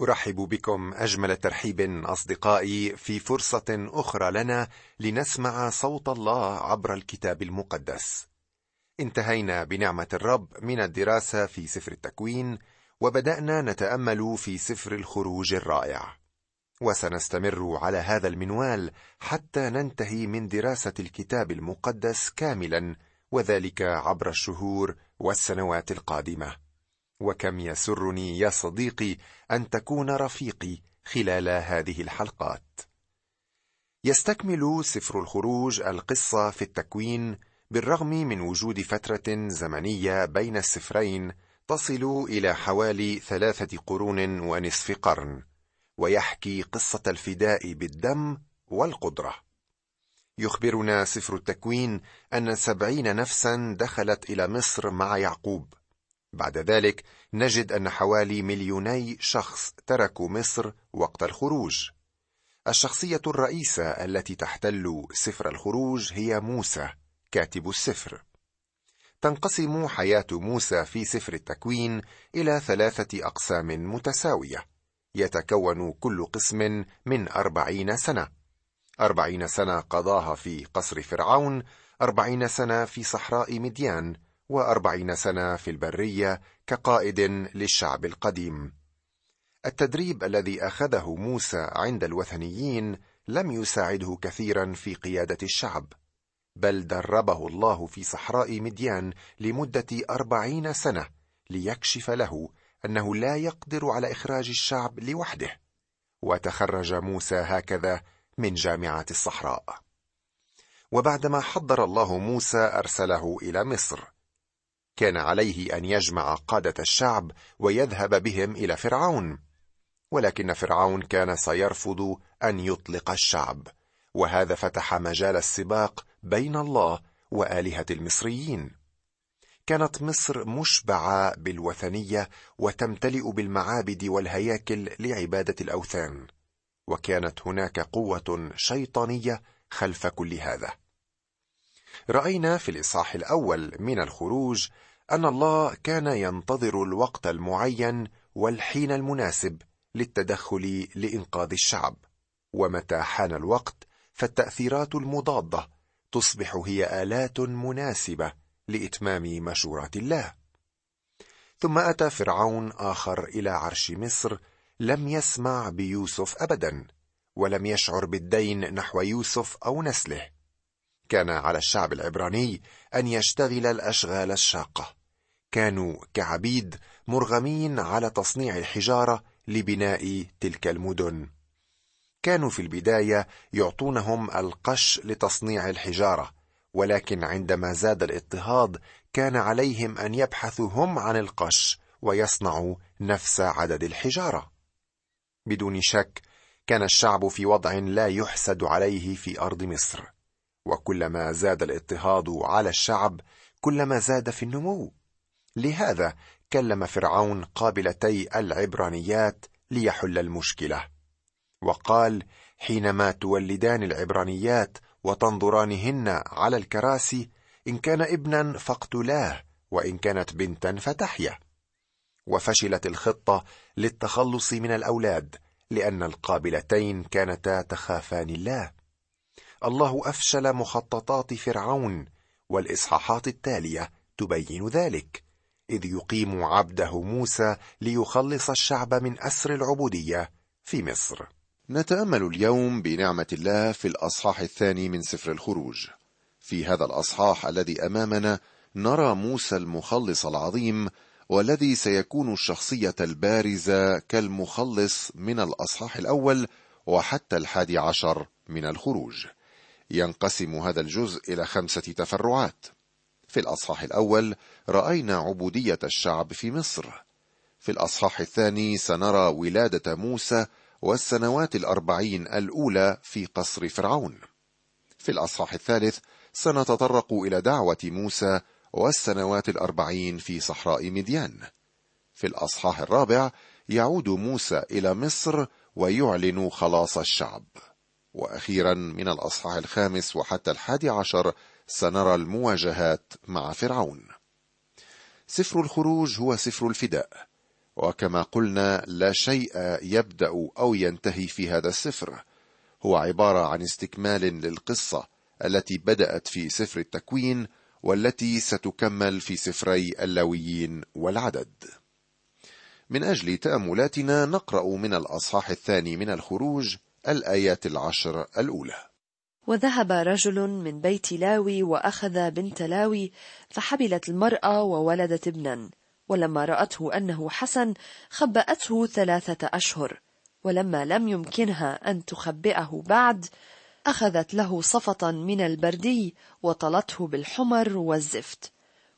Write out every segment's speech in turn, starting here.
أرحب بكم أجمل ترحيب أصدقائي في فرصة أخرى لنا لنسمع صوت الله عبر الكتاب المقدس. انتهينا بنعمة الرب من الدراسة في سفر التكوين وبدأنا نتأمل في سفر الخروج الرائع. وسنستمر على هذا المنوال حتى ننتهي من دراسة الكتاب المقدس كاملا وذلك عبر الشهور والسنوات القادمة. وكم يسرني يا صديقي أن تكون رفيقي خلال هذه الحلقات. يستكمل سفر الخروج القصة في التكوين بالرغم من وجود فترة زمنية بين السفرين تصل إلى حوالي ثلاثة قرون ونصف قرن ويحكي قصة الفداء بالدم والقدرة. يخبرنا سفر التكوين أن سبعين نفسا دخلت إلى مصر مع يعقوب. بعد ذلك نجد أن حوالي مليوني شخص تركوا مصر وقت الخروج. الشخصية الرئيسة التي تحتل سفر الخروج هي موسى كاتب السفر. تنقسم حياة موسى في سفر التكوين إلى ثلاثة أقسام متساوية. يتكون كل قسم من أربعين سنة. أربعين سنة قضاها في قصر فرعون أربعين سنة في صحراء مديان وأربعين سنة في البرية كقائد للشعب القديم. التدريب الذي أخذه موسى عند الوثنيين لم يساعده كثيرا في قيادة الشعب بل دربه الله في صحراء مديان لمدة أربعين سنة ليكشف له أنه لا يقدر على إخراج الشعب لوحده. وتخرج موسى هكذا من جامعة الصحراء. وبعدما حضر الله موسى أرسله إلى مصر كان عليه أن يجمع قادة الشعب ويذهب بهم إلى فرعون. ولكن فرعون كان سيرفض أن يطلق الشعب وهذا فتح مجال السباق بين الله وآلهة المصريين. كانت مصر مشبعة بالوثنية وتمتلئ بالمعابد والهياكل لعبادة الأوثان وكانت هناك قوة شيطانية خلف كل هذا. رأينا في الإصحاح الأول من الخروج أن الله كان ينتظر الوقت المعين والحين المناسب للتدخل لإنقاذ الشعب. ومتى حان الوقت فالتأثيرات المضادة تصبح هي آلات مناسبة لإتمام مشورات الله. ثم أتى فرعون آخر إلى عرش مصر لم يسمع بيوسف ابدا ولم يشعر بالدين نحو يوسف أو نسله. كان على الشعب العبراني أن يشتغل الأشغال الشاقة. كانوا كعبيد مرغمين على تصنيع الحجارة لبناء تلك المدن. كانوا في البداية يعطونهم القش لتصنيع الحجارة ولكن عندما زاد الاضطهاد كان عليهم أن يبحثوا هم عن القش ويصنعوا نفس عدد الحجارة. بدون شك كان الشعب في وضع لا يحسد عليه في أرض مصر وكلما زاد الاضطهاد على الشعب كلما زاد في النمو. لهذا كلم فرعون قابلتي العبرانيات ليحل المشكلة. وقال حينما تولدان العبرانيات وتنظرانهن على الكراسي إن كان ابنا فاقتلاه وإن كانت بنتا فتحيا. وفشلت الخطة للتخلص من الأولاد لأن القابلتين كانتا تخافان الله. الله أفشل مخططات فرعون والإصحاحات التالية تبين ذلك. إذ يقيم عبده موسى ليخلص الشعب من أسر العبودية في مصر. نتأمل اليوم بنعمة الله في الأصحاح الثاني من سفر الخروج. في هذا الأصحاح الذي أمامنا نرى موسى المخلص العظيم والذي سيكون الشخصية البارزة كالمخلص من الأصحاح الأول وحتى الحادي عشر من الخروج. ينقسم هذا الجزء إلى خمسة تفرعات. في الأصحاح الأول رأينا عبودية الشعب في مصر. في الأصحاح الثاني سنرى ولادة موسى والسنوات الأربعين الأولى في قصر فرعون. في الأصحاح الثالث سنتطرق إلى دعوة موسى والسنوات الأربعين في صحراء مديان. في الأصحاح الرابع يعود موسى إلى مصر ويعلن خلاص الشعب. وأخيرا من الأصحاح الخامس وحتى الحادي عشر سنرى المواجهات مع فرعون. سفر الخروج هو سفر الفداء وكما قلنا لا شيء يبدأ أو ينتهي في هذا السفر. هو عبارة عن استكمال للقصة التي بدأت في سفر التكوين والتي ستكمل في سفري اللاويين والعدد. من أجل تأملاتنا نقرأ من الأصحاح الثاني من الخروج الآيات العشر الأولى. وذهب رجل من بيت لاوي وأخذ بنت لاوي فحبلت المرأة وولدت ابنا. ولما رأته أنه حسن خبأته ثلاثة أشهر. ولما لم يمكنها أن تخبئه بعد أخذت له صفطا من البردي وطلته بالحمر والزفت.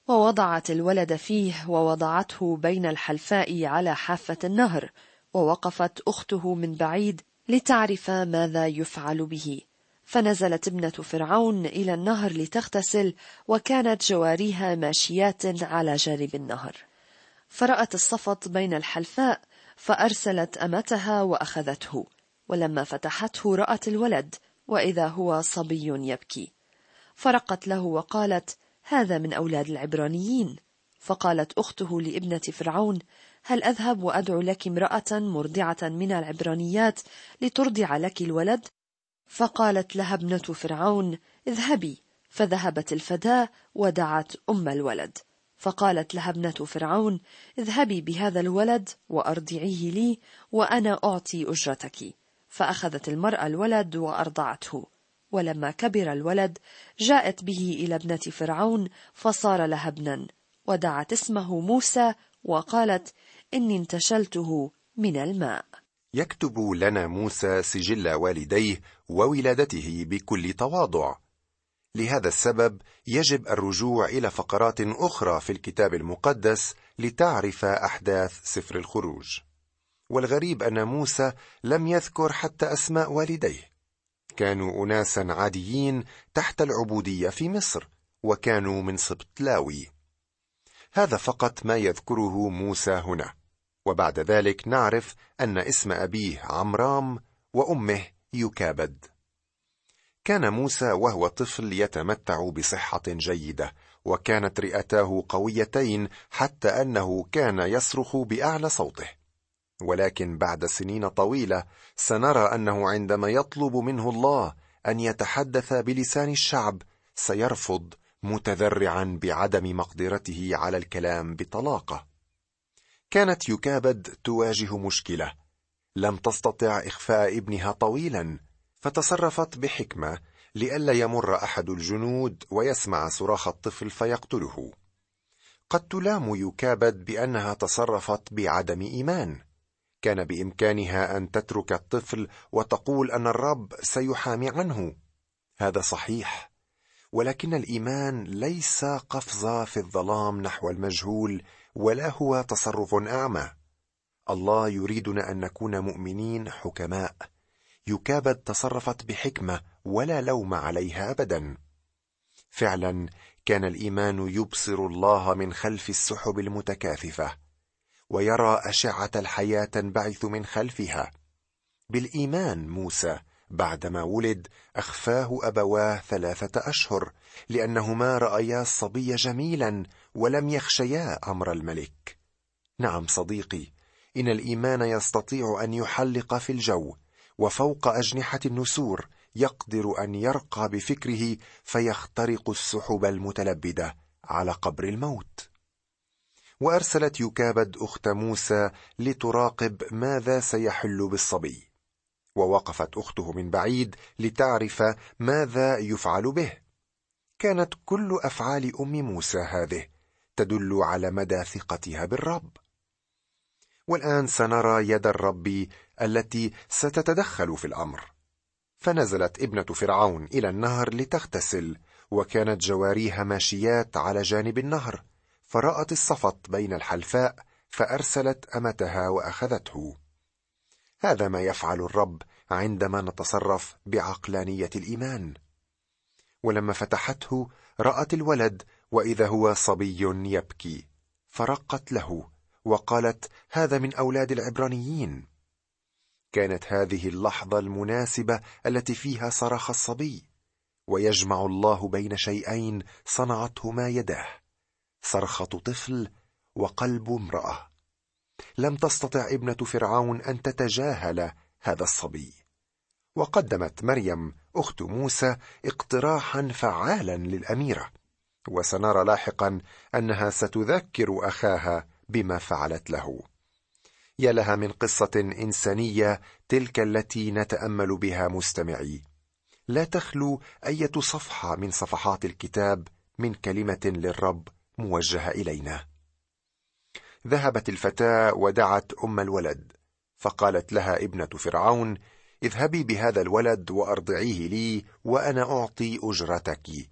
ووضعت الولد فيه ووضعته بين الحلفاء على حافة النهر ووقفت أخته من بعيد لتعرف ماذا يفعل به. فنزلت ابنة فرعون إلى النهر لتغتسل وكانت جواريها ماشيات على جانب النهر. فرأت الصفط بين الحلفاء فأرسلت أمتها وأخذته. ولما فتحته رأت الولد وإذا هو صبي يبكي. فرقت له وقالت هذا من أولاد العبرانيين. فقالت أخته لابنة فرعون هل أذهب وأدعو لك امرأة مرضعة من العبرانيات لترضع لك الولد؟ فقالت لها ابنة فرعون اذهبي. فذهبت الفداة ودعت أم الولد. فقالت لها ابنة فرعون اذهبي بهذا الولد وأرضعيه لي وأنا أعطي أجرتك. فأخذت المرأة الولد وأرضعته. ولما كبر الولد جاءت به إلى ابنة فرعون فصار لها ابنا. ودعت اسمه موسى وقالت إني انتشلته من الماء. يكتب لنا موسى سجل والديه وولادته بكل تواضع. لهذا السبب يجب الرجوع إلى فقرات أخرى في الكتاب المقدس لتعرف أحداث سفر الخروج. والغريب أن موسى لم يذكر حتى أسماء والديه. كانوا اناسا عاديين تحت العبودية في مصر وكانوا من سبط لاوي. هذا فقط ما يذكره موسى هنا. وبعد ذلك نعرف أن اسم أبيه عمرام وأمه يكابد. كان موسى وهو طفل يتمتع بصحة جيدة وكانت رئتاه قويتين حتى أنه كان يصرخ بأعلى صوته. ولكن بعد سنين طويلة سنرى أنه عندما يطلب منه الله أن يتحدث بلسان الشعب سيرفض متذرعا بعدم مقدرته على الكلام بطلاقة. كانت يكابد تواجه مشكلة. لم تستطع إخفاء ابنها طويلا فتصرفت بحكمة لئلا يمر أحد الجنود ويسمع صراخ الطفل فيقتله. قد تلام يكابد بأنها تصرفت بعدم إيمان. كان بإمكانها أن تترك الطفل وتقول أن الرب سيحامي عنه. هذا صحيح ولكن الإيمان ليس قفزة في الظلام نحو المجهول ولا هو تصرف أعمى. الله يريدنا أن نكون مؤمنين حكماء. يكابد تصرفت بحكمة ولا لوم عليها ابدا. فعلا كان الإيمان يبصر الله من خلف السحب المتكاثفة ويرى أشعة الحياة تنبعث من خلفها. بالإيمان موسى بعدما ولد أخفاه أبواه ثلاثة أشهر لأنهما رأيا الصبي جميلا ولم يخشيا أمر الملك. نعم صديقي إن الإيمان يستطيع أن يحلق في الجو وفوق أجنحة النسور يقدر أن يرقى بفكره فيخترق السحب المتلبدة على قبر الموت. وأرسلت يكابد أخت موسى لتراقب ماذا سيحل بالصبي. ووقفت أخته من بعيد لتعرف ماذا يفعل به. كانت كل أفعال أم موسى هذه تدل على مدى ثقتها بالرب. والآن سنرى يد الرب التي ستتدخل في الأمر. فنزلت ابنة فرعون إلى النهر لتغتسل وكانت جواريها ماشيات على جانب النهر فرأت الصفط بين الحلفاء فأرسلت أمتها وأخذته. هذا ما يفعل الرب عندما نتصرف بعقلانية الإيمان. ولما فتحته رأت الولد وإذا هو صبي يبكي. فرقت له وقالت هذا من أولاد العبرانيين. كانت هذه اللحظة المناسبة التي فيها صرخ الصبي. ويجمع الله بين شيئين صنعتهما يداه. صرخة طفل وقلب امرأة. لم تستطع ابنة فرعون أن تتجاهل هذا الصبي. وقدمت مريم أخت موسى اقتراحا فعالا للأميرة وسنرى لاحقا أنها ستذكر أخاها بما فعلت له. يا لها من قصة إنسانية تلك التي نتأمل بها مستمعي. لا تخلو أية صفحة من صفحات الكتاب من كلمة للرب موجهة إلينا. ذهبت الفتاة ودعت أم الولد فقالت لها ابنة فرعون اذهبي بهذا الولد وأرضعيه لي وأنا أعطي أجرتك.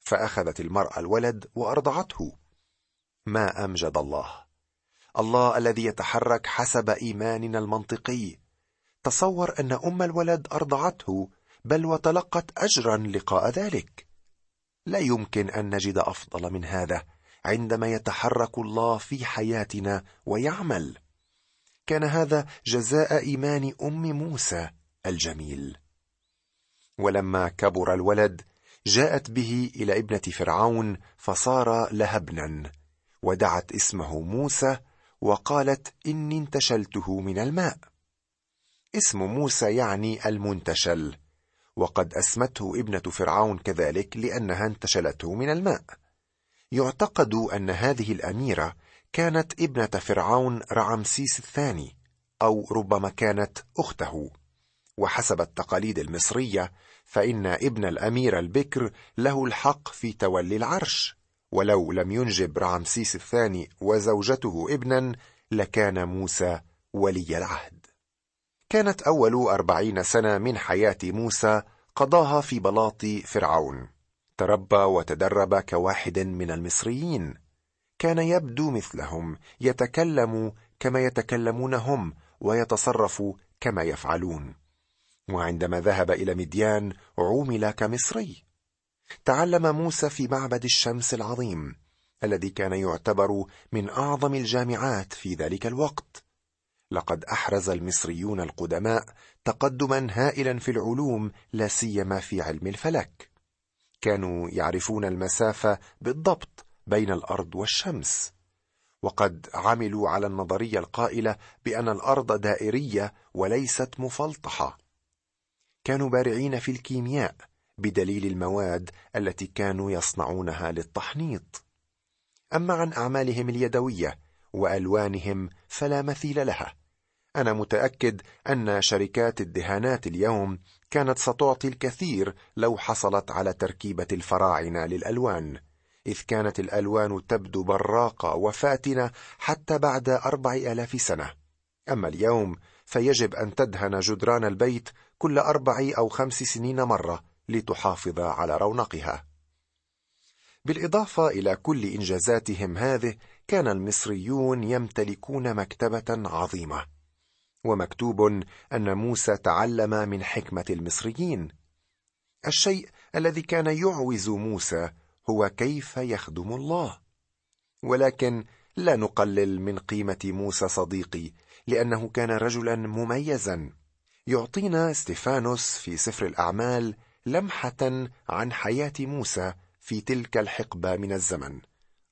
فأخذت المرأة الولد وأرضعته. ما أمجد الله. الله الذي يتحرك حسب إيماننا المنطقي. تصور أن أم الولد أرضعته بل وتلقت اجرا لقاء ذلك. لا يمكن أن نجد أفضل من هذا. عندما يتحرك الله في حياتنا ويعمل. كان هذا جزاء إيمان أم موسى الجميل. ولما كبر الولد جاءت به إلى ابنة فرعون فصار لها ابنا ودعت اسمه موسى وقالت إني انتشلته من الماء. اسم موسى يعني المنتشل وقد أسمته ابنة فرعون كذلك لأنها انتشلته من الماء. يعتقد أن هذه الأميرة كانت ابنة فرعون رعمسيس الثاني أو ربما كانت أخته. وحسب التقاليد المصرية فإن ابن الأمير البكر له الحق في تولي العرش. ولو لم ينجب رعمسيس الثاني وزوجته ابنا لكان موسى ولي العهد. كانت أول أربعين سنة من حياة موسى قضاها في بلاط فرعون. تربى وتدرب كواحد من المصريين. كان يبدو مثلهم يتكلم كما يتكلمون هم ويتصرف كما يفعلون. وعندما ذهب إلى مديان عومل كمصري. تعلم موسى في معبد الشمس العظيم الذي كان يعتبر من أعظم الجامعات في ذلك الوقت. لقد أحرز المصريون القدماء تقدما هائلا في العلوم لا سيما في علم الفلك. كانوا يعرفون المسافه بالضبط بين الأرض والشمس. وقد عملوا على النظرية القائلة بأن الأرض دائرية وليست مفلطحة. كانوا بارعين في الكيمياء بدليل المواد التي كانوا يصنعونها للتحنيط. أما عن أعمالهم اليدوية وألوانهم فلا مثيل لها. أنا متأكد أن شركات الدهانات اليوم كانت ستعطي الكثير لو حصلت على تركيبة الفراعنة للألوان إذ كانت الألوان تبدو براقة وفاتنة حتى بعد أربع آلاف سنة. أما اليوم فيجب أن تدهن جدران البيت كل أربع أو خمس سنين مرة لتحافظ على رونقها. بالإضافة إلى كل إنجازاتهم هذه كان المصريون يمتلكون مكتبة عظيمة. ومكتوب أن موسى تعلم من حكمة المصريين. الشيء الذي كان يعوز موسى هو كيف يخدم الله. ولكن لا نقلل من قيمة موسى صديقي لأنه كان رجلا مميزا. يعطينا ستيفانوس في سفر الأعمال لمحة عن حياة موسى في تلك الحقبة من الزمن.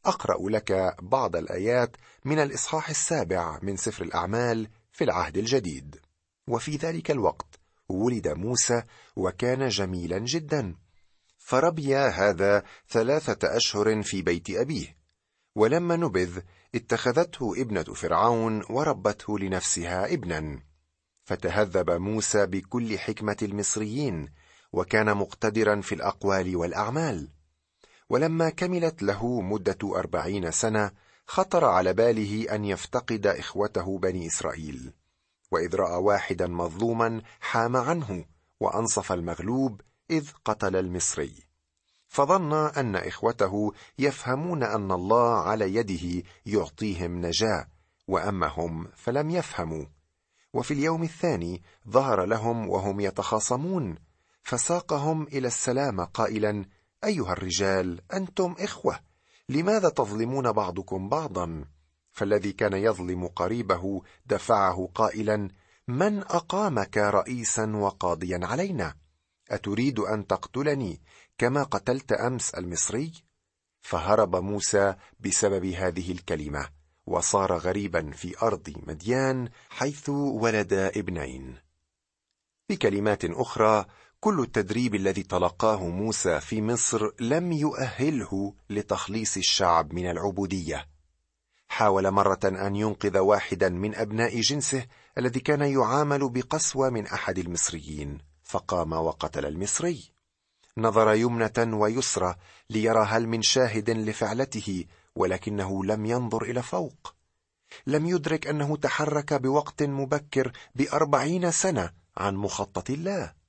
أقرأ لك بعض الآيات من الإصحاح السابع من سفر الأعمال في العهد الجديد. وفي ذلك الوقت ولد موسى وكان جميلا جدا. فربي هذا ثلاثة أشهر في بيت أبيه. ولما نبذ اتخذته ابنة فرعون وربته لنفسها ابنا. فتهذب موسى بكل حكمة المصريين وكان مقتدرا في الأقوال والأعمال. ولما كملت له مدة أربعين سنة خطر على باله أن يفتقد إخوته بني إسرائيل. وإذ رأى واحدا مظلوما حام عنه وأنصف المغلوب إذ قتل المصري. فظن أن إخوته يفهمون أن الله على يده يعطيهم نجاة وأما هم فلم يفهموا. وفي اليوم الثاني ظهر لهم وهم يتخاصمون فساقهم إلى السلام قائلا أيها الرجال أنتم إخوة. لماذا تظلمون بعضكم بعضا؟ فالذي كان يظلم قريبه دفعه قائلا من أقامك رئيسا وقاضيا علينا؟ أتريد أن تقتلني كما قتلت أمس المصري؟ فهرب موسى بسبب هذه الكلمة وصار غريبا في أرض مديان حيث ولد ابنين. بكلمات أخرى كل التدريب الذي تلقاه موسى في مصر لم يؤهله لتخليص الشعب من العبودية. حاول مرة أن ينقذ واحدا من أبناء جنسه الذي كان يعامل بقسوة من أحد المصريين فقام وقتل المصري. نظر يمنة ويسرى ليرى هل من شاهد لفعلته ولكنه لم ينظر إلى فوق. لم يدرك أنه تحرك بوقت مبكر بأربعين سنة عن مخطط الله.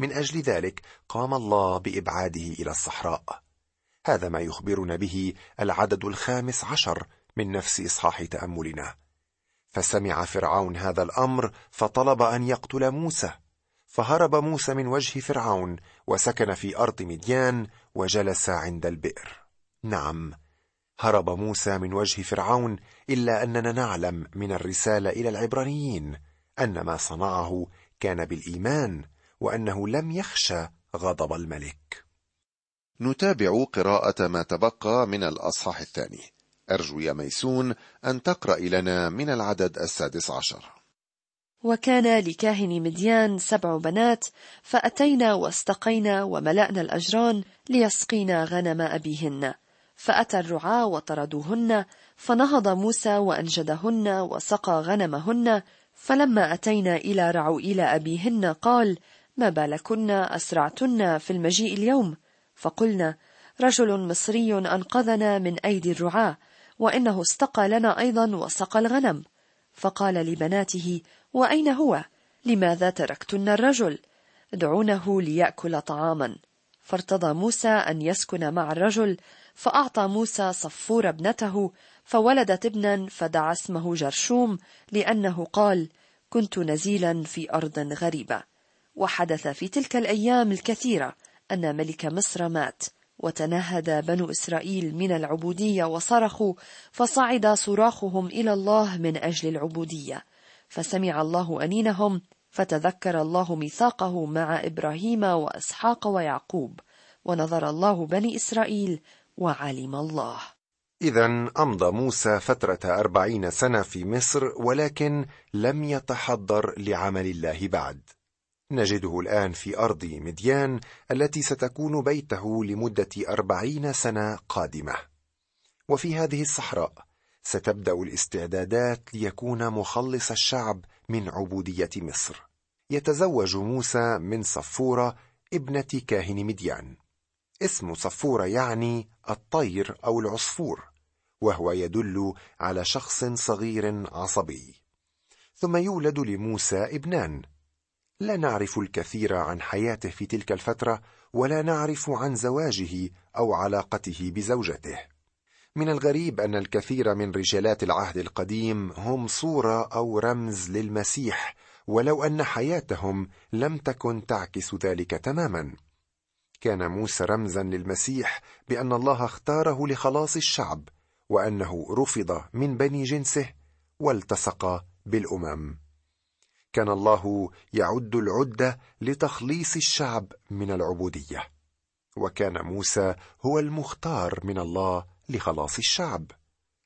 من أجل ذلك قام الله بإبعاده إلى الصحراء. هذا ما يخبرنا به العدد الخامس عشر من نفس إصحاح تأملنا. فسمع فرعون هذا الأمر فطلب أن يقتل موسى فهرب موسى من وجه فرعون وسكن في أرض مديان وجلس عند البئر. نعم هرب موسى من وجه فرعون إلا أننا نعلم من الرسالة إلى العبرانيين أن ما صنعه كان بالإيمان وأنه لم يخشى غضب الملك. نتابع قراءة ما تبقى من الأصحاح الثاني. أرجو يا ميسون أن تقرأ لنا من العدد السادس عشر. وكان لكاهن مديان سبع بنات فأتينا واستقينا وملأنا الأجران ليسقينا غنم أبيهن. فأتى الرعاة وطردوهن فنهض موسى وأنجدهن وسقى غنمهن فلما أتينا إلى رعوئيل أبيهن قال ما بالكن أسرعتن في المجيء اليوم فقلنا رجل مصري أنقذنا من أيدي الرعاة وإنه استقى لنا أيضا وسقى الغنم فقال لبناته وأين هو؟ لماذا تركتن الرجل؟ ادعونه ليأكل طعاما فارتضى موسى أن يسكن مع الرجل فأعطى موسى صفور ابنته فولدت ابنا فدعا اسمه جرشوم لأنه قال كنت نزيلا في أرض غريبة وحدث في تلك الأيام الكثيرة أن ملك مصر مات وتنهد بنو إسرائيل من العبودية وصرخوا فصعد صراخهم إلى الله من أجل العبودية. فسمع الله أنينهم فتذكر الله ميثاقه مع إبراهيم وإسحاق ويعقوب ونظر الله بني إسرائيل وعلم الله. إذا أمضى موسى فترة أربعين سنة في مصر ولكن لم يتحضر لعمل الله بعد. نجده الآن في أرض مديان التي ستكون بيته لمدة أربعين سنة قادمة. وفي هذه الصحراء ستبدأ الاستعدادات ليكون مخلص الشعب من عبودية مصر. يتزوج موسى من صفورة ابنة كاهن مديان. اسم صفورة يعني الطير أو العصفور وهو يدل على شخص صغير عصبي. ثم يولد لموسى ابنان لا نعرف الكثير عن حياته في تلك الفترة ولا نعرف عن زواجه أو علاقته بزوجته. من الغريب أن الكثير من رجالات العهد القديم هم صورة أو رمز للمسيح ولو أن حياتهم لم تكن تعكس ذلك تماما. كان موسى رمزا للمسيح بأن الله اختاره لخلاص الشعب وأنه رفض من بني جنسه والتصق بالأمم. كان الله يعد العدة لتخليص الشعب من العبودية. وكان موسى هو المختار من الله لخلاص الشعب.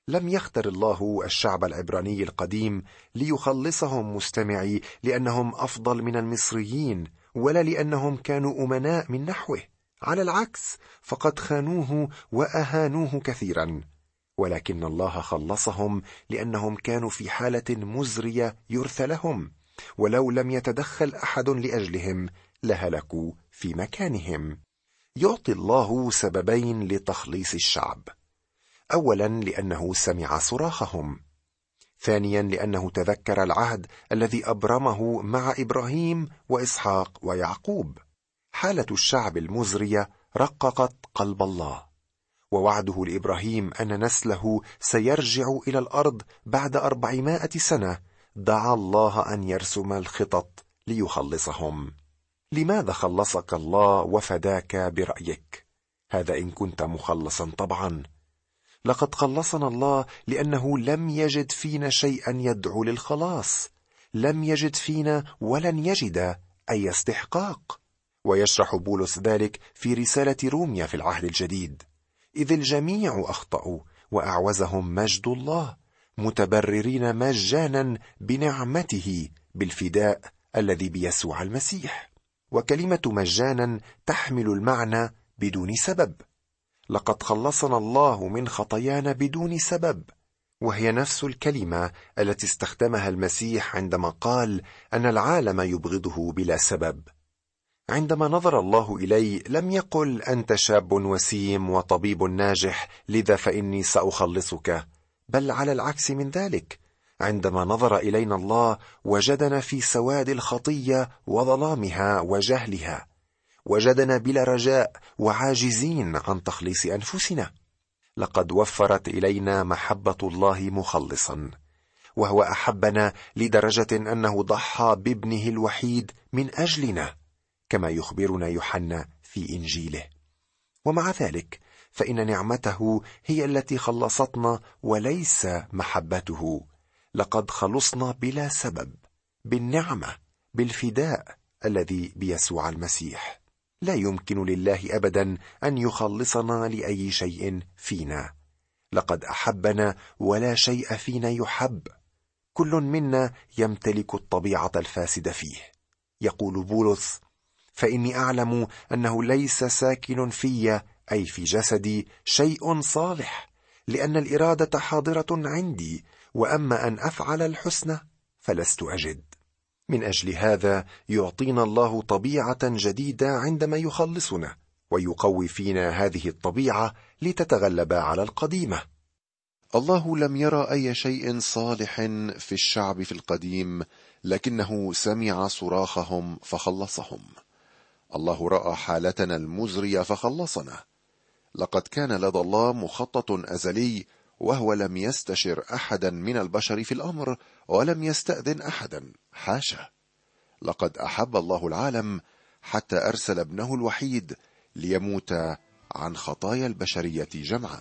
لم يختر الله الشعب العبراني القديم ليخلصهم مستمعي لأنهم أفضل من المصريين ولا لأنهم كانوا أمناء من نحوه. على العكس فقد خانوه وأهانوه كثيرا. ولكن الله خلصهم لأنهم كانوا في حالة مزرية يرثى لهم. ولو لم يتدخل أحد لأجلهم لهلكوا في مكانهم. يعطي الله سببين لتخليص الشعب. اولا لأنه سمع صراخهم. ثانيا لأنه تذكر العهد الذي أبرمه مع إبراهيم وإسحاق ويعقوب. حالة الشعب المزرية رققت قلب الله ووعده لإبراهيم أن نسله سيرجع إلى الأرض بعد أربعمائة سنة دعا الله أن يرسم الخطط ليخلصهم. لماذا خلصك الله وفداك برأيك؟ هذا إن كنت مخلصا طبعا. لقد خلصنا الله لأنه لم يجد فينا شيئا يدعو للخلاص. لم يجد فينا ولن يجد أي استحقاق. ويشرح بولس ذلك في رسالة روميا في العهد الجديد. إذ الجميع أخطأوا وأعوزهم مجد الله. متبررين مجانا بنعمته بالفداء الذي بيسوع المسيح. وكلمة مجانا تحمل المعنى بدون سبب. لقد خلصنا الله من خطايانا بدون سبب. وهي نفس الكلمة التي استخدمها المسيح عندما قال أن العالم يبغضه بلا سبب. عندما نظر الله إلي لم يقل أنت شاب وسيم وطبيب ناجح لذا فإني سأخلصك. بل على العكس من ذلك. عندما نظر إلينا الله وجدنا في سواد الخطية وظلامها وجهلها. وجدنا بلا رجاء وعاجزين عن تخليص أنفسنا. لقد وفرت إلينا محبة الله مخلصا. وهو أحبنا لدرجة أنه ضحى بابنه الوحيد من أجلنا كما يخبرنا يوحنا في إنجيله. ومع ذلك فإن نعمته هي التي خلصتنا وليس محبته. لقد خلصنا بلا سبب بالنعمة بالفداء الذي بيسوع المسيح. لا يمكن لله ابدا أن يخلصنا لأي شيء فينا. لقد أحبنا ولا شيء فينا يحب. كل منا يمتلك الطبيعة الفاسدة فيه. يقول بولس فإني أعلم أنه ليس ساكن في أي في جسدي شيء صالح لأن الإرادة حاضرة عندي وأما أن أفعل الحسنى فلست أجد. من أجل هذا يعطينا الله طبيعة جديدة عندما يخلصنا ويقوي فينا هذه الطبيعة لتتغلب على القديمة. الله لم يرى أي شيء صالح في الشعب في القديم لكنه سمع صراخهم فخلصهم. الله رأى حالتنا المزرية فخلصنا. لقد كان لدى الله مخطط أزلي وهو لم يستشر أحدا من البشر في الأمر ولم يستأذن أحدا. حاشا. لقد أحب الله العالم حتى أرسل ابنه الوحيد ليموت عن خطايا البشرية جمعا.